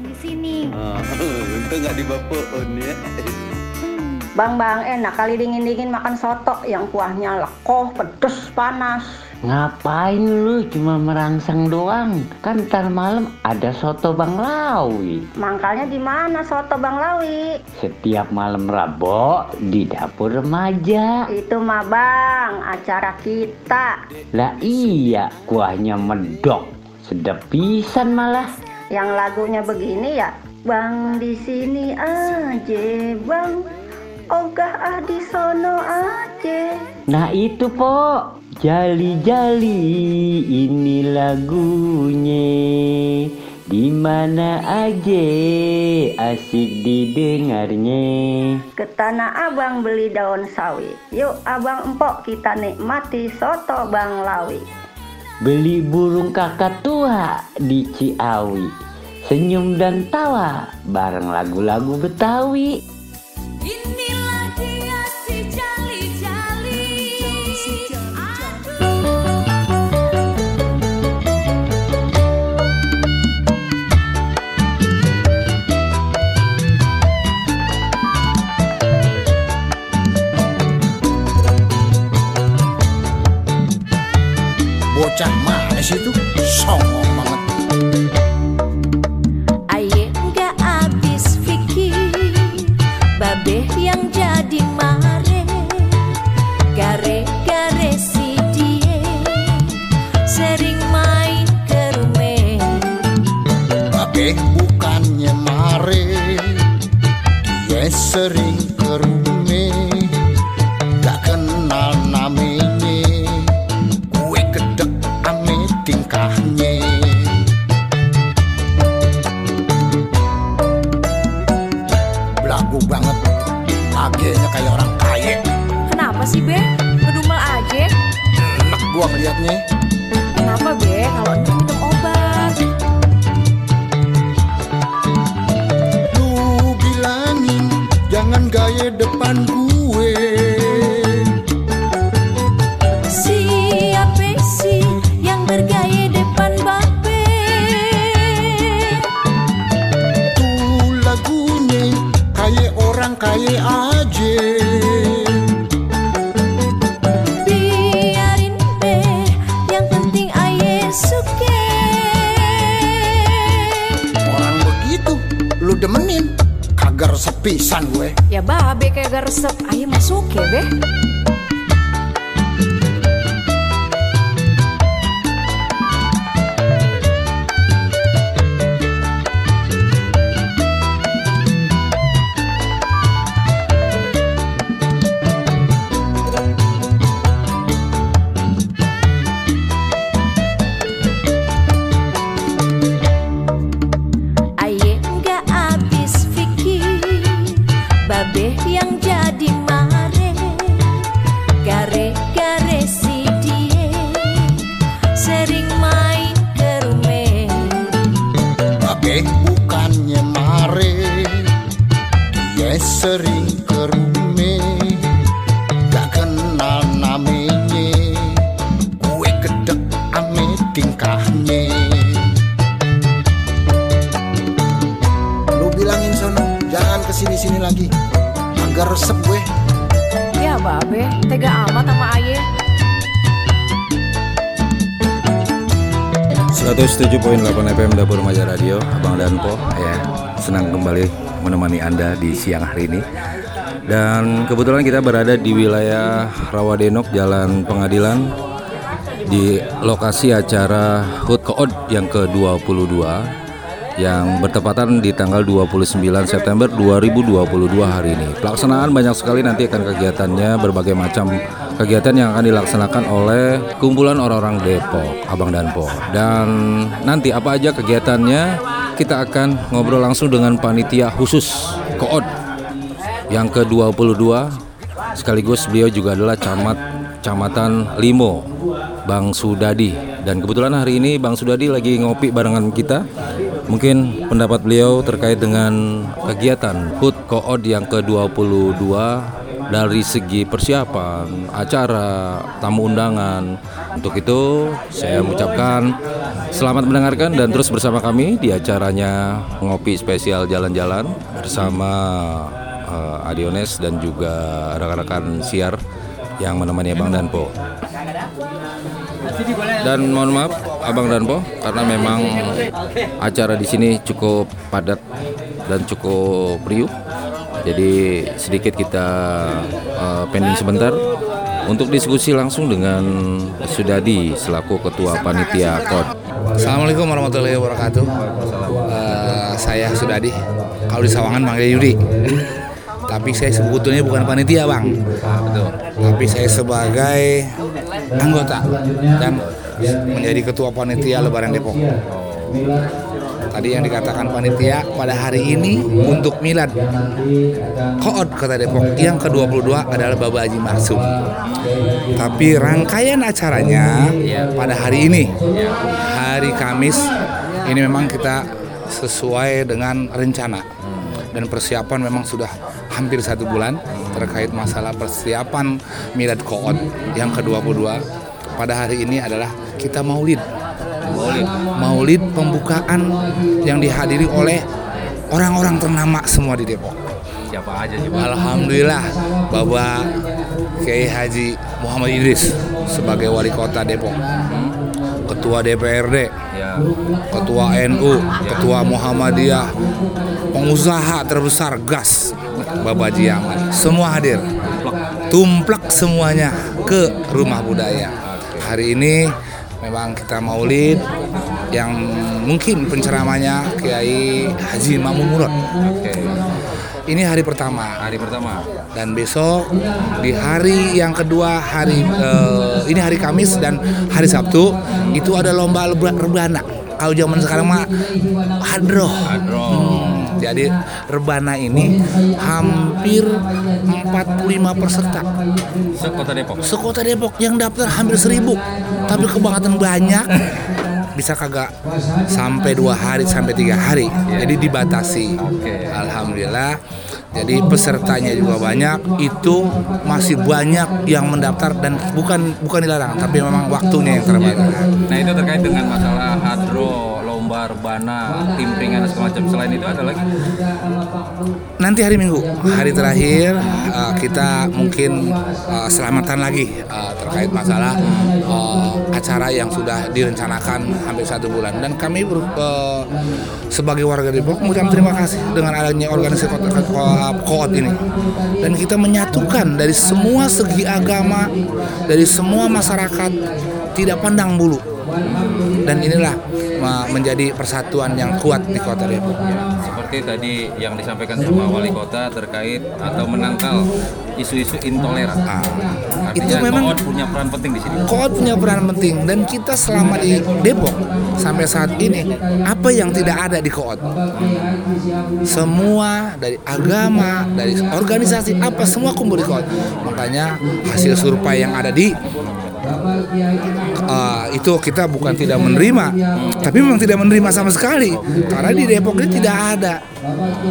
makan di sini. Ah, untung nggak dibapain ya. Bang, bang, enak kali dingin-dingin makan soto yang kuahnya lekoh, pedes, panas. Ngapain lu cuma merangsang doang? Kan ntar malam ada soto Bang Lawi. Mangkalnya di mana soto Bang Lawi? Setiap malam Rabo di dapur remaja. Itu mah bang, acara kita. Lah iya, kuahnya medok. Sedap pisan malah. Yang lagunya begini ya, Bang di sini aja, Bang. Ogah ah di sono aja. Nah itu po, jali-jali ini lagunya. Di mana aja asik didengarnya. Ke Tanah Abang beli daun sawi. Yuk abang empok kita nikmati soto Bang Lawi. Beli burung kakak tua di Ciawi. Senyum dan tawa bareng lagu-lagu Betawi. Inilah demenin. Kagak sepisan gue. Ya babe kayak gak resep, aye masuk ya be Babeh yang Agak resep gue. Ya babe, tega amat sama aye. 107.8 FM Dapur Remaja Radio Abang dan Po. Ya senang kembali menemani Anda di siang hari ini. Dan kebetulan kita berada di wilayah Rawadenok Jalan Pengadilan di lokasi acara HUT Kood yang ke-22 yang bertepatan di tanggal 29 September 2022 hari ini. Pelaksanaan banyak sekali nanti akan kegiatannya berbagai macam kegiatan yang akan dilaksanakan oleh kumpulan orang-orang Depok, Abang dan Po. Dan nanti apa aja kegiatannya kita akan ngobrol langsung dengan panitia khusus Kood yang ke-22 sekaligus beliau juga adalah camat Kecamatan Limo Bang Sudadi dan kebetulan hari ini Bang Sudadi lagi ngopi barengan kita mungkin pendapat beliau terkait dengan kegiatan HUT Kood yang ke-22 dari segi persiapan, acara, tamu undangan. Untuk itu saya mengucapkan selamat mendengarkan dan terus bersama kami di acaranya ngopi spesial jalan-jalan bersama eh, Adiones dan juga rekan-rekan siar yang menemani Abang Danpo. Dan mohon maaf Abang Danpo karena memang acara di sini cukup padat dan cukup riuh. Jadi sedikit kita eh, pending sebentar untuk diskusi langsung dengan Sudadi selaku Ketua Panitia KOD. Assalamualaikum warahmatullahi wabarakatuh. Eh, saya Sudadi. Kalau di Sawangan manggil Yudi. Tapi saya sebetulnya bukan panitia bang. Tapi saya sebagai anggota dan menjadi ketua panitia Lebaran Depok. Tadi yang dikatakan panitia pada hari ini untuk milad Koot Kota Depok yang ke-22 adalah Baba Haji Maksum. Tapi rangkaian acaranya pada hari ini hari Kamis ini memang kita sesuai dengan rencana dan persiapan memang sudah hampir satu bulan terkait masalah persiapan milad Koot yang ke-22 pada hari ini adalah kita maulid. Maulid. Maulid pembukaan yang dihadiri oleh orang-orang ternama semua di Depok. Siapa aja sih Alhamdulillah Bapak Kiai Haji Muhammad Idris sebagai wali kota Depok Ketua DPRD Ya. Ketua NU Ketua Muhammadiyah. Pengusaha terbesar gas Bapak Haji Ahmad. Semua hadir. Tumplek. Semuanya ke rumah budaya. Hari ini memang kita maulid yang mungkin penceramanya Kiai Haji Mamun Murad ini hari pertama. Hari pertama. dan besok di hari yang kedua hari eh, ini hari Kamis dan hari Sabtu itu ada lomba rebana. Kalau zaman sekarang mah hadroh. Hmm, jadi rebana ini hampir 45 peserta. Sekota Depok. sekota Depok yang daftar hampir seribu. Tapi kebangetan banyak bisa kagak sampai dua hari sampai tiga hari. Jadi dibatasi. Alhamdulillah. Jadi pesertanya juga banyak. Itu masih banyak yang mendaftar dan bukan bukan dilarang tapi memang waktunya yang terbatas. Nah itu terkait dengan masalah hadro, lomba, rebana, timpringan dan segala macam. Selain itu ada lagi. nanti hari Minggu hari terakhir uh, kita mungkin uh, selamatan lagi uh, terkait masalah uh, acara yang sudah direncanakan hampir satu bulan dan kami ber- uh, sebagai warga Depok mengucapkan terima kasih dengan adanya organisasi kota ko- koot ini dan kita menyatukan dari semua segi agama dari semua masyarakat tidak pandang bulu dan inilah menjadi persatuan yang kuat di kota Depok. Seperti tadi yang disampaikan sama wali kota terkait atau menangkal isu-isu intoleran. Ah, Artinya itu memang Koot punya peran penting di sini. Koot punya peran penting dan kita selama di Depok sampai saat ini apa yang tidak ada di Koot semua dari agama dari organisasi apa semua kumpul di Koot makanya hasil survei yang ada di uh, itu kita bukan tidak menerima tapi memang tidak menerima sama sekali. Karena di Depok ini tidak ada.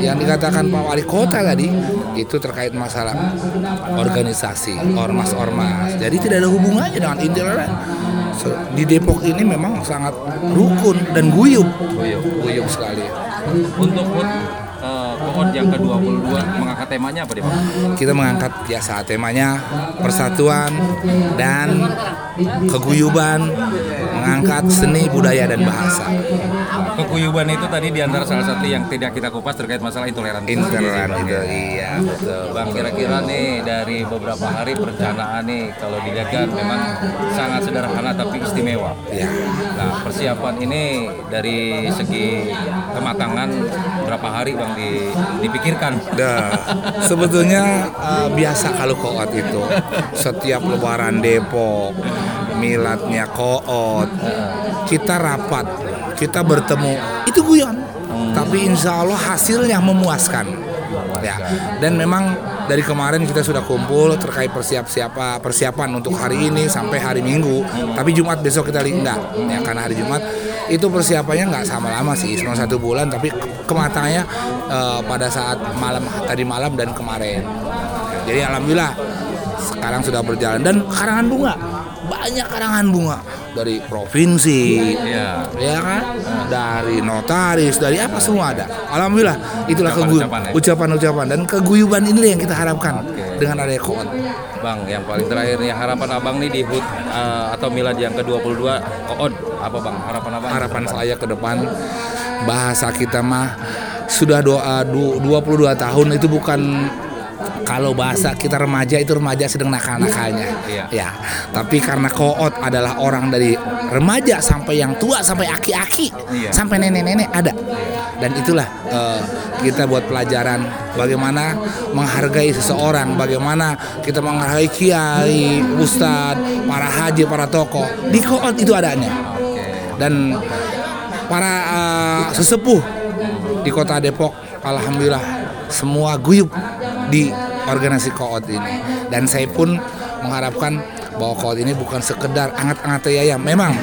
Yang dikatakan Pak Wali Kota tadi itu terkait masalah organisasi ormas-ormas. Jadi tidak ada hubungannya dengan intoleran di Depok ini memang sangat rukun dan guyup guyup sekali. Untuk Eh, Koot yang ke-22 mengangkat temanya apa deh Pak? kita mengangkat biasa temanya persatuan dan keguyuban mengangkat seni budaya dan bahasa Kekuyuban itu tadi di antara salah satu yang tidak kita kupas terkait masalah intoleransi. intoleran Bang, itu ya. iya betul Bang kira-kira nih dari beberapa hari perencanaan nih kalau dilihat kan memang sangat sederhana tapi istimewa. ya Nah persiapan ini dari segi kematangan berapa hari bang di, dipikirkan? Dah, sebetulnya eh, biasa kalau koot itu setiap lebaran Depok, miladnya koot, kita rapat, kita bertemu, itu guyon. Tapi insya Allah hasilnya memuaskan. Ya, dan memang dari kemarin kita sudah kumpul terkait persiap siapa persiapan untuk hari ini sampai hari Minggu. Tapi Jumat besok kita enggak, ya karena hari Jumat itu persiapannya nggak sama lama sih, cuma satu bulan. Tapi kematangannya eh, pada saat malam tadi malam dan kemarin. Jadi alhamdulillah sekarang sudah berjalan dan karangan bunga banyak karangan bunga dari provinsi, Iya. ya kan, dari notaris, dari apa semua ada. Alhamdulillah itulah Ucapan-ucapan keguyu- ya? ucapan-ucapan dan keguyuban ini yang kita harapkan dengan adanya koot. Bang, yang paling terakhir nih harapan abang nih di HUT eh, atau milad yang ke-22 kood apa bang? Harapan abang? harapan saya ke depan bahasa kita mah sudah doa du- 22 tahun itu bukan kalau bahasa kita remaja itu remaja sedang nakal-nakalnya. Iya. ya. Tapi karena koot adalah orang dari remaja sampai yang tua sampai aki-aki Iya. sampai nenek-nenek ada. Dan itulah eh, kita buat pelajaran bagaimana menghargai seseorang bagaimana kita menghargai kiai ustadz para haji para tokoh. Di koot itu adanya. Dan para uh, sesepuh di kota Depok alhamdulillah semua guyup di organisasi koot ini. Dan saya pun mengharapkan bahwa koot ini bukan sekedar angat-angat ayam memang.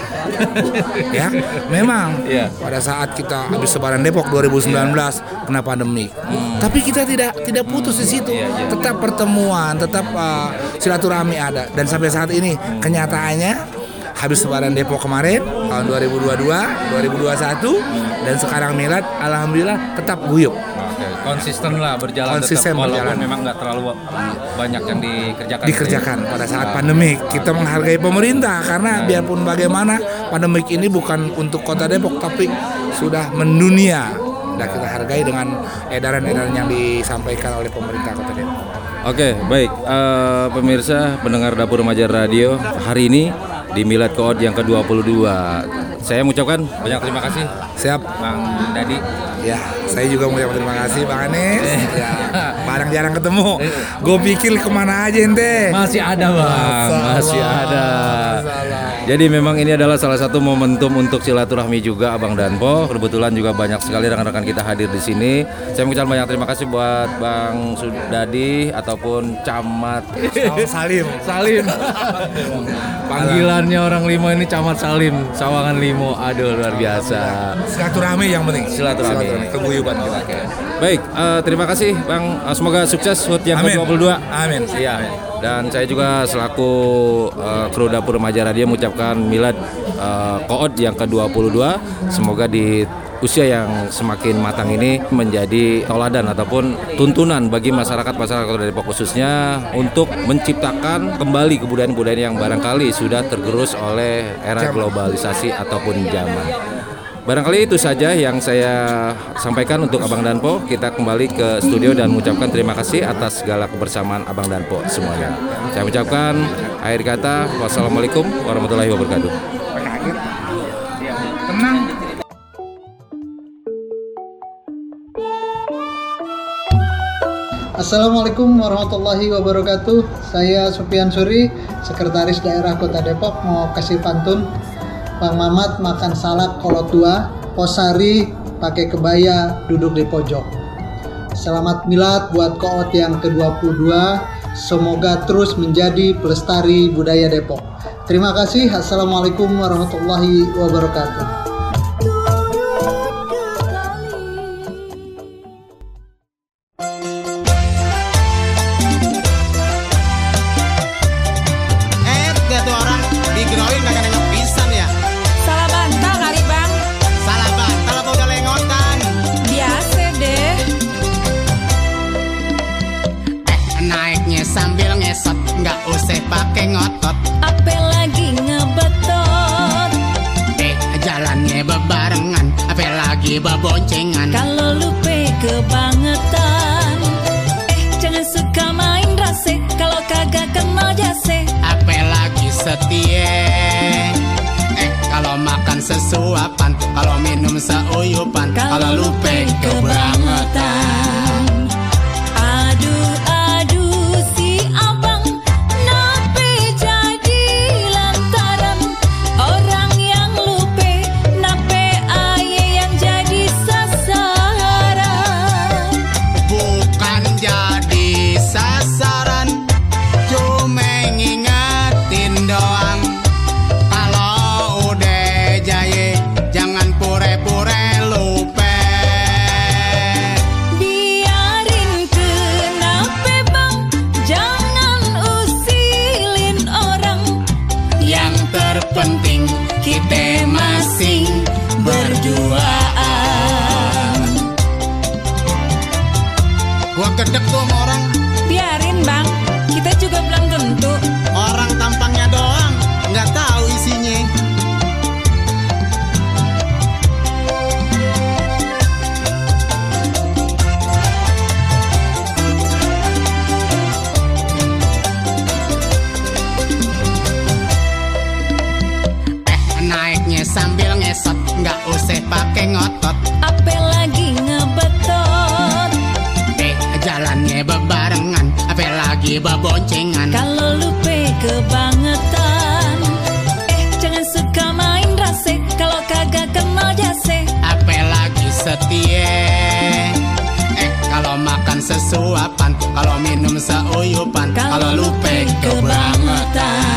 Ya memang. Iya. pada saat kita habis sebaran Depok 2019 kena pandemi. Tapi kita tidak tidak putus di situ. Tetap pertemuan tetap uh, silaturahmi ada. Dan sampai saat ini kenyataannya habis lebaran Depok kemarin tahun 2022, 2021 dan sekarang milad alhamdulillah tetap guyup. Oke, konsisten lah berjalan Konsisten tetap, berjalan. walaupun memang nggak terlalu banyak yang dikerjakan. dikerjakan pada saat pandemik. Kita menghargai pemerintah karena biarpun bagaimana pandemik ini bukan untuk kota Depok tapi sudah mendunia. Dan kita hargai dengan edaran-edaran yang disampaikan oleh pemerintah kota Depok. Oke, baik Eh, pemirsa pendengar Dapur Remaja Radio hari ini di Milad Kood yang ke-22. Saya mengucapkan banyak terima kasih Siap. Bang Dadi. Ya, saya juga mau ucapkan terima kasih Bang Anies. Ya, barang jarang ketemu. Gue pikir ke mana aja ente. Masih ada bang, masih ada. Masalah. Jadi memang ini adalah salah satu momentum untuk silaturahmi juga Abang Danpo. Kebetulan juga banyak sekali rekan-rekan kita hadir di sini. Saya mengucapkan banyak terima kasih buat Bang Sudadi ataupun Camat Salim. Salim. Panggilannya orang Limo ini Camat Salim, Sawangan Limo. Aduh luar biasa. Silaturahmi yang penting. Silaturahmi. Keguyuban kita. Baik, eh, terima kasih Bang. Eh, semoga sukses HUT yang Amin. ke-22. Amin. Iya. Dan saya juga selaku eh, kru Dapur Remaja Radio mengucapkan milad koot yang ke-22. Semoga di usia yang semakin matang ini menjadi toladan ataupun tuntunan bagi masyarakat masyarakat Kota Depok khususnya untuk menciptakan kembali kebudayaan-kebudayaan yang barangkali sudah tergerus oleh era globalisasi ataupun zaman. Barangkali itu saja yang saya sampaikan untuk Abang Danpo. Kita kembali ke studio dan mengucapkan terima kasih atas segala kebersamaan Abang Danpo semuanya. Saya ucapkan akhir kata wassalamualaikum warahmatullahi wabarakatuh. Tenang. Assalamualaikum warahmatullahi wabarakatuh. Saya Supian Suri, Sekretaris Daerah Kota Depok mau kasih pantun. Bang Mamat makan salak kolot tua, posari pakai kebaya duduk di pojok. Selamat milad buat koot yang ke-22. Semoga terus menjadi pelestari budaya Depok. Terima kasih. Assalamualaikum warahmatullahi wabarakatuh. Beboncengan. Kalau lupa kebangetan Eh jangan suka main rase Kalau kagak kena jase Apalagi setia. Eh, kalau makan sesuapan, kalau minum seuyupan, kalau lupa sambil ngesot, nggak usah pakai ngotot. Apalagi ngebetot. Eh, jalannya bebarengan, apalagi beboncengan. Kalau lupa kebangetan. Eh jangan suka main rase. Kalau kagak kena jase. apalagi setia Eh kalau makan sesuapan Kalau minum seuyupan Kalau lupa kebangetan